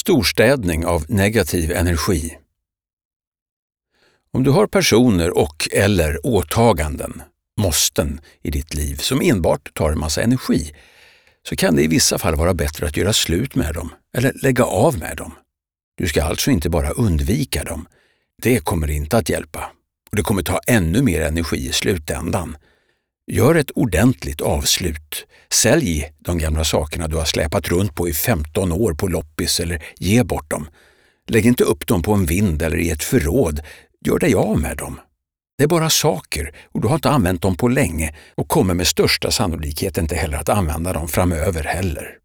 Storstädning av negativ energi. Om du har personer och eller åtaganden, måsten, i ditt liv som enbart tar en massa energi, så kan det i vissa fall vara bättre att göra slut med dem eller lägga av med dem. Du ska alltså inte bara undvika dem. Det kommer inte att hjälpa. Och det kommer ta ännu mer energi i slutändan. Gör ett ordentligt avslut. Sälj de gamla sakerna du har släpat runt på i 15 år på loppis eller ge bort dem. Lägg inte upp dem på en vind eller i ett förråd. Gör dig av med dem. Det är bara saker och du har inte använt dem på länge och kommer med största sannolikhet inte heller att använda dem framöver heller.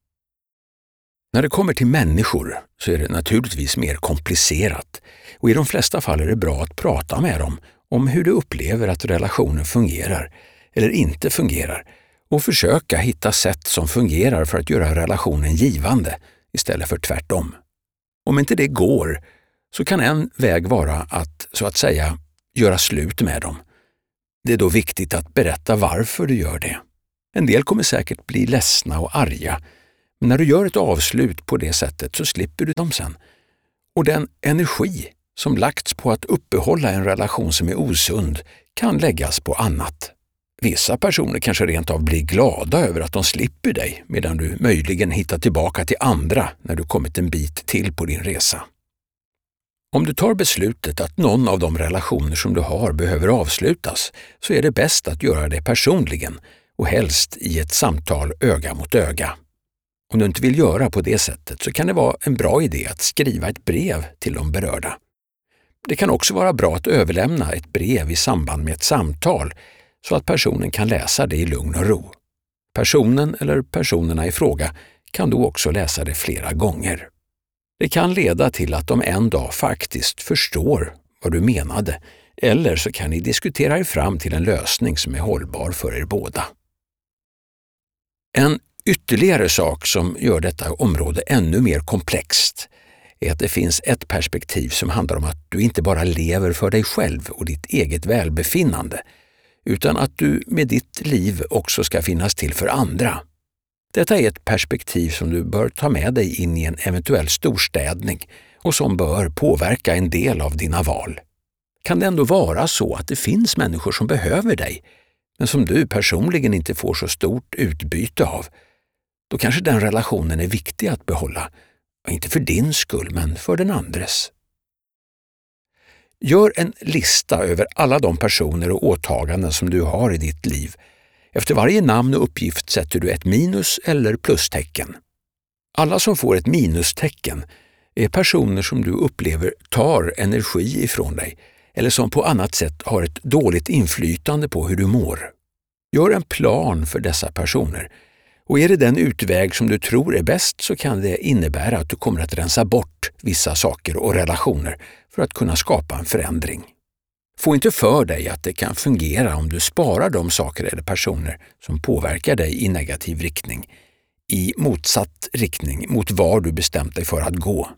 När det kommer till människor så är det naturligtvis mer komplicerat och i de flesta fall är det bra att prata med dem om hur du upplever att relationen fungerar eller inte fungerar och försöka hitta sätt som fungerar för att göra relationen givande istället för tvärtom. Om inte det går så kan en väg vara att, så att säga, göra slut med dem. Det är då viktigt att berätta varför du gör det. En del kommer säkert bli ledsna och arga, men när du gör ett avslut på det sättet så slipper du dem sen. Och den energi som lagts på att uppehålla en relation som är osund kan läggas på annat. Vissa personer kanske rent av blir glada över att de slipper dig medan du möjligen hittar tillbaka till andra när du kommit en bit till på din resa. Om du tar beslutet att någon av de relationer som du har behöver avslutas så är det bäst att göra det personligen och helst i ett samtal öga mot öga. Om du inte vill göra på det sättet så kan det vara en bra idé att skriva ett brev till de berörda. Det kan också vara bra att överlämna ett brev i samband med ett samtal så att personen kan läsa det i lugn och ro. Personen eller personerna i fråga kan då också läsa det flera gånger. Det kan leda till att de en dag faktiskt förstår vad du menade eller så kan ni diskutera er fram till en lösning som är hållbar för er båda. En ytterligare sak som gör detta område ännu mer komplext är att det finns ett perspektiv som handlar om att du inte bara lever för dig själv och ditt eget välbefinnande, utan att du med ditt liv också ska finnas till för andra. Detta är ett perspektiv som du bör ta med dig in i en eventuell storstädning och som bör påverka en del av dina val. Kan det ändå vara så att det finns människor som behöver dig, men som du personligen inte får så stort utbyte av, då kanske den relationen är viktig att behålla inte för din skull, men för den andres. Gör en lista över alla de personer och åtaganden som du har i ditt liv. Efter varje namn och uppgift sätter du ett minus eller plustecken. Alla som får ett minustecken är personer som du upplever tar energi ifrån dig eller som på annat sätt har ett dåligt inflytande på hur du mår. Gör en plan för dessa personer och är det den utväg som du tror är bäst så kan det innebära att du kommer att rensa bort vissa saker och relationer för att kunna skapa en förändring. Få inte för dig att det kan fungera om du sparar de saker eller personer som påverkar dig i negativ riktning, i motsatt riktning mot var du bestämt dig för att gå.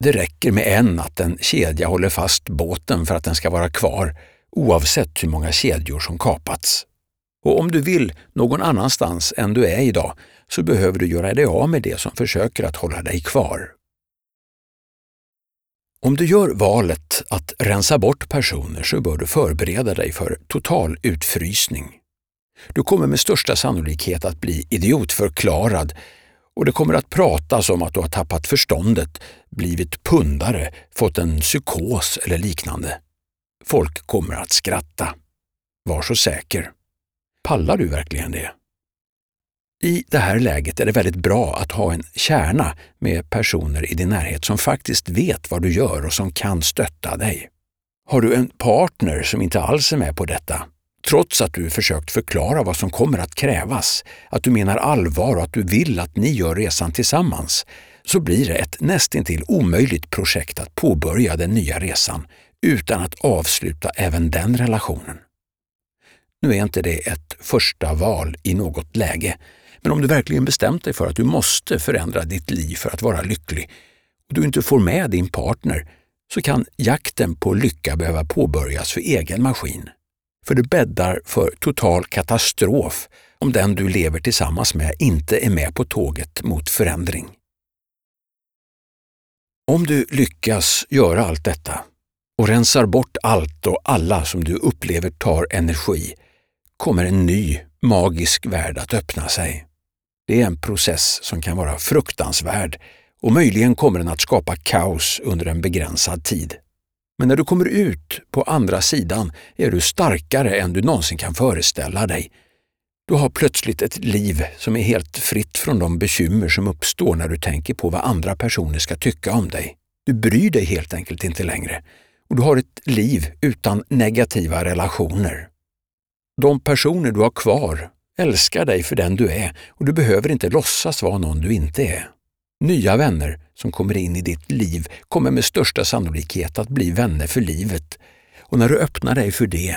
Det räcker med en att en kedja håller fast båten för att den ska vara kvar, oavsett hur många kedjor som kapats. Och om du vill någon annanstans än du är idag så behöver du göra dig av med det som försöker att hålla dig kvar. Om du gör valet att rensa bort personer så bör du förbereda dig för total utfrysning. Du kommer med största sannolikhet att bli idiotförklarad och det kommer att pratas om att du har tappat förståndet, blivit pundare, fått en psykos eller liknande. Folk kommer att skratta. Var så säker. Pallar du verkligen det? I det här läget är det väldigt bra att ha en kärna med personer i din närhet som faktiskt vet vad du gör och som kan stötta dig. Har du en partner som inte alls är med på detta, trots att du försökt förklara vad som kommer att krävas, att du menar allvar och att du vill att ni gör resan tillsammans, så blir det ett nästintill omöjligt projekt att påbörja den nya resan utan att avsluta även den relationen. Nu är inte det ett första val i något läge, men om du verkligen bestämt dig för att du måste förändra ditt liv för att vara lycklig och du inte får med din partner så kan jakten på lycka behöva påbörjas för egen maskin. För det bäddar för total katastrof om den du lever tillsammans med inte är med på tåget mot förändring. Om du lyckas göra allt detta och rensar bort allt och alla som du upplever tar energi kommer en ny magisk värld att öppna sig. Det är en process som kan vara fruktansvärd och möjligen kommer den att skapa kaos under en begränsad tid. Men när du kommer ut på andra sidan är du starkare än du någonsin kan föreställa dig. Du har plötsligt ett liv som är helt fritt från de bekymmer som uppstår när du tänker på vad andra personer ska tycka om dig. Du bryr dig helt enkelt inte längre och du har ett liv utan negativa relationer. De personer du har kvar älskar dig för den du är och du behöver inte låtsas vara någon du inte är. Nya vänner som kommer in i ditt liv kommer med största sannolikhet att bli vänner för livet. Och när du öppnar dig för det,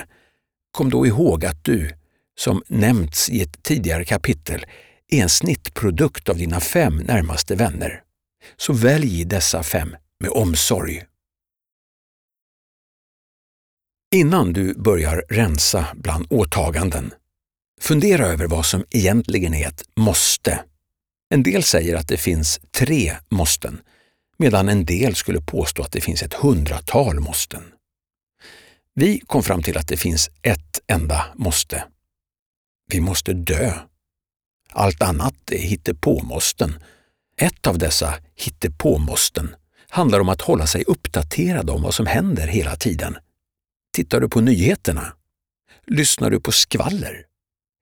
kom då ihåg att du, som nämnts i ett tidigare kapitel, är en snittprodukt av dina fem närmaste vänner. Så välj dessa fem med omsorg. Innan du börjar rensa bland åtaganden, fundera över vad som egentligen är ett måste. En del säger att det finns tre måsten, medan en del skulle påstå att det finns ett hundratal måsten. Vi kom fram till att det finns ett enda måste. Vi måste dö. Allt annat är hittepåmåsten. Ett av dessa hittepåmåsten handlar om att hålla sig uppdaterad om vad som händer hela tiden. Tittar du på nyheterna? Lyssnar du på skvaller?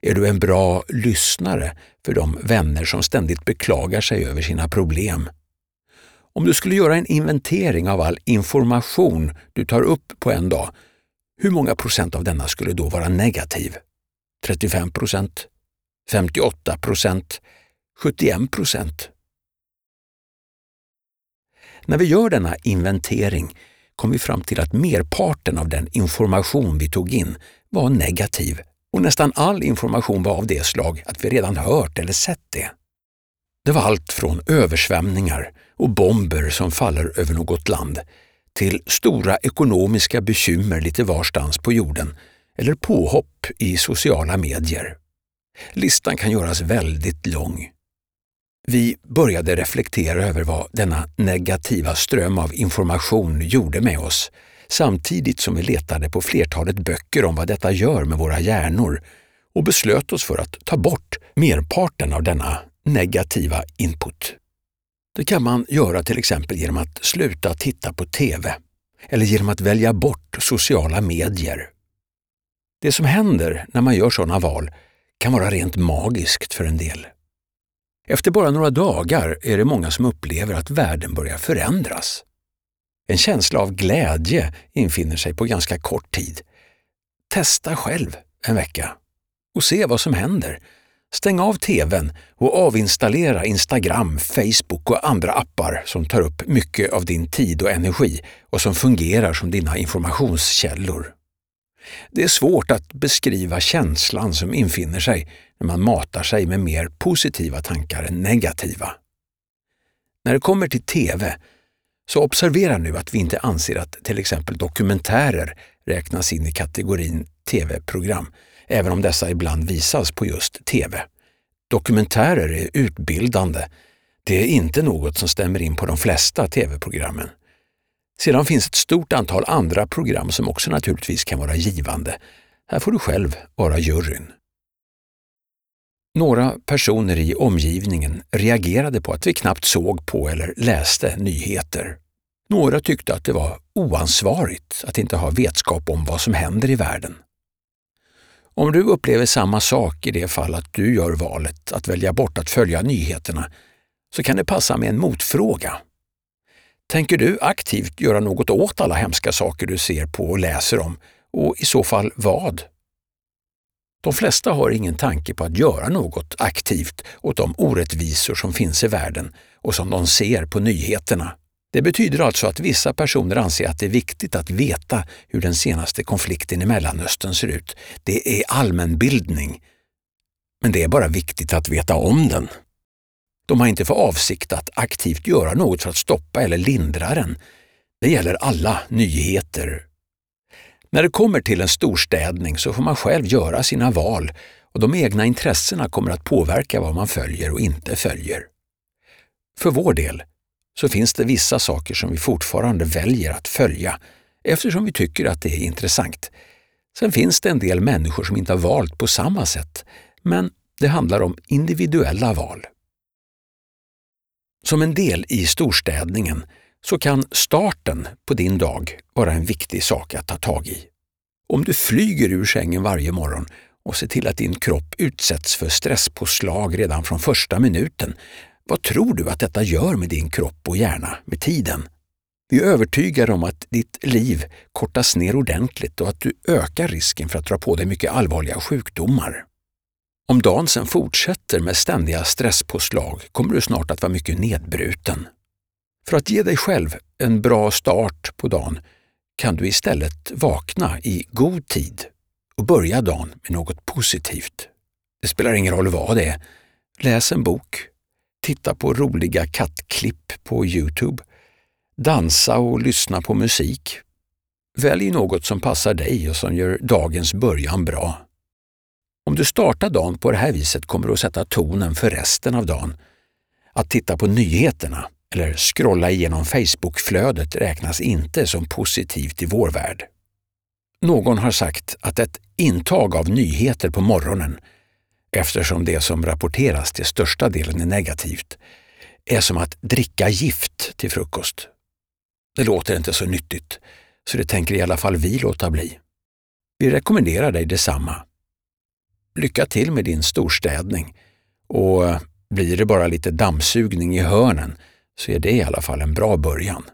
Är du en bra lyssnare för de vänner som ständigt beklagar sig över sina problem? Om du skulle göra en inventering av all information du tar upp på en dag, hur många procent av denna skulle då vara negativ? 35 procent? 58 procent? 71 procent? När vi gör denna inventering kom vi fram till att merparten av den information vi tog in var negativ och nästan all information var av det slag att vi redan hört eller sett det. Det var allt från översvämningar och bomber som faller över något land till stora ekonomiska bekymmer lite varstans på jorden eller påhopp i sociala medier. Listan kan göras väldigt lång. Vi började reflektera över vad denna negativa ström av information gjorde med oss samtidigt som vi letade på flertalet böcker om vad detta gör med våra hjärnor och beslöt oss för att ta bort merparten av denna negativa input. Det kan man göra till exempel genom att sluta titta på TV eller genom att välja bort sociala medier. Det som händer när man gör sådana val kan vara rent magiskt för en del. Efter bara några dagar är det många som upplever att världen börjar förändras. En känsla av glädje infinner sig på ganska kort tid. Testa själv en vecka och se vad som händer. Stäng av TVn och avinstallera Instagram, Facebook och andra appar som tar upp mycket av din tid och energi och som fungerar som dina informationskällor. Det är svårt att beskriva känslan som infinner sig när man matar sig med mer positiva tankar än negativa. När det kommer till TV så observera nu att vi inte anser att till exempel dokumentärer räknas in i kategorin TV-program, även om dessa ibland visas på just TV. Dokumentärer är utbildande. Det är inte något som stämmer in på de flesta TV-programmen. Sedan finns ett stort antal andra program som också naturligtvis kan vara givande. Här får du själv vara juryn. Några personer i omgivningen reagerade på att vi knappt såg på eller läste nyheter. Några tyckte att det var oansvarigt att inte ha vetskap om vad som händer i världen. Om du upplever samma sak i det fall att du gör valet att välja bort att följa nyheterna så kan det passa med en motfråga. Tänker du aktivt göra något åt alla hemska saker du ser på och läser om och i så fall vad? De flesta har ingen tanke på att göra något aktivt åt de orättvisor som finns i världen och som de ser på nyheterna. Det betyder alltså att vissa personer anser att det är viktigt att veta hur den senaste konflikten i Mellanöstern ser ut. Det är allmänbildning. Men det är bara viktigt att veta om den. De har inte för avsikt att aktivt göra något för att stoppa eller lindra den. Det gäller alla nyheter, när det kommer till en storstädning så får man själv göra sina val och de egna intressena kommer att påverka vad man följer och inte följer. För vår del så finns det vissa saker som vi fortfarande väljer att följa eftersom vi tycker att det är intressant. Sen finns det en del människor som inte har valt på samma sätt, men det handlar om individuella val. Som en del i storstädningen så kan starten på din dag vara en viktig sak att ta tag i. Om du flyger ur sängen varje morgon och ser till att din kropp utsätts för stresspåslag redan från första minuten, vad tror du att detta gör med din kropp och hjärna med tiden? Vi är övertygade om att ditt liv kortas ner ordentligt och att du ökar risken för att dra på dig mycket allvarliga sjukdomar. Om dagen sen fortsätter med ständiga stresspåslag kommer du snart att vara mycket nedbruten. För att ge dig själv en bra start på dagen kan du istället vakna i god tid och börja dagen med något positivt. Det spelar ingen roll vad det är. Läs en bok, titta på roliga kattklipp på Youtube, dansa och lyssna på musik. Välj något som passar dig och som gör dagens början bra. Om du startar dagen på det här viset kommer du att sätta tonen för resten av dagen. Att titta på nyheterna eller scrolla igenom Facebookflödet räknas inte som positivt i vår värld. Någon har sagt att ett intag av nyheter på morgonen, eftersom det som rapporteras till största delen är negativt, är som att dricka gift till frukost. Det låter inte så nyttigt, så det tänker i alla fall vi låta bli. Vi rekommenderar dig detsamma. Lycka till med din storstädning och blir det bara lite dammsugning i hörnen så är det i alla fall en bra början.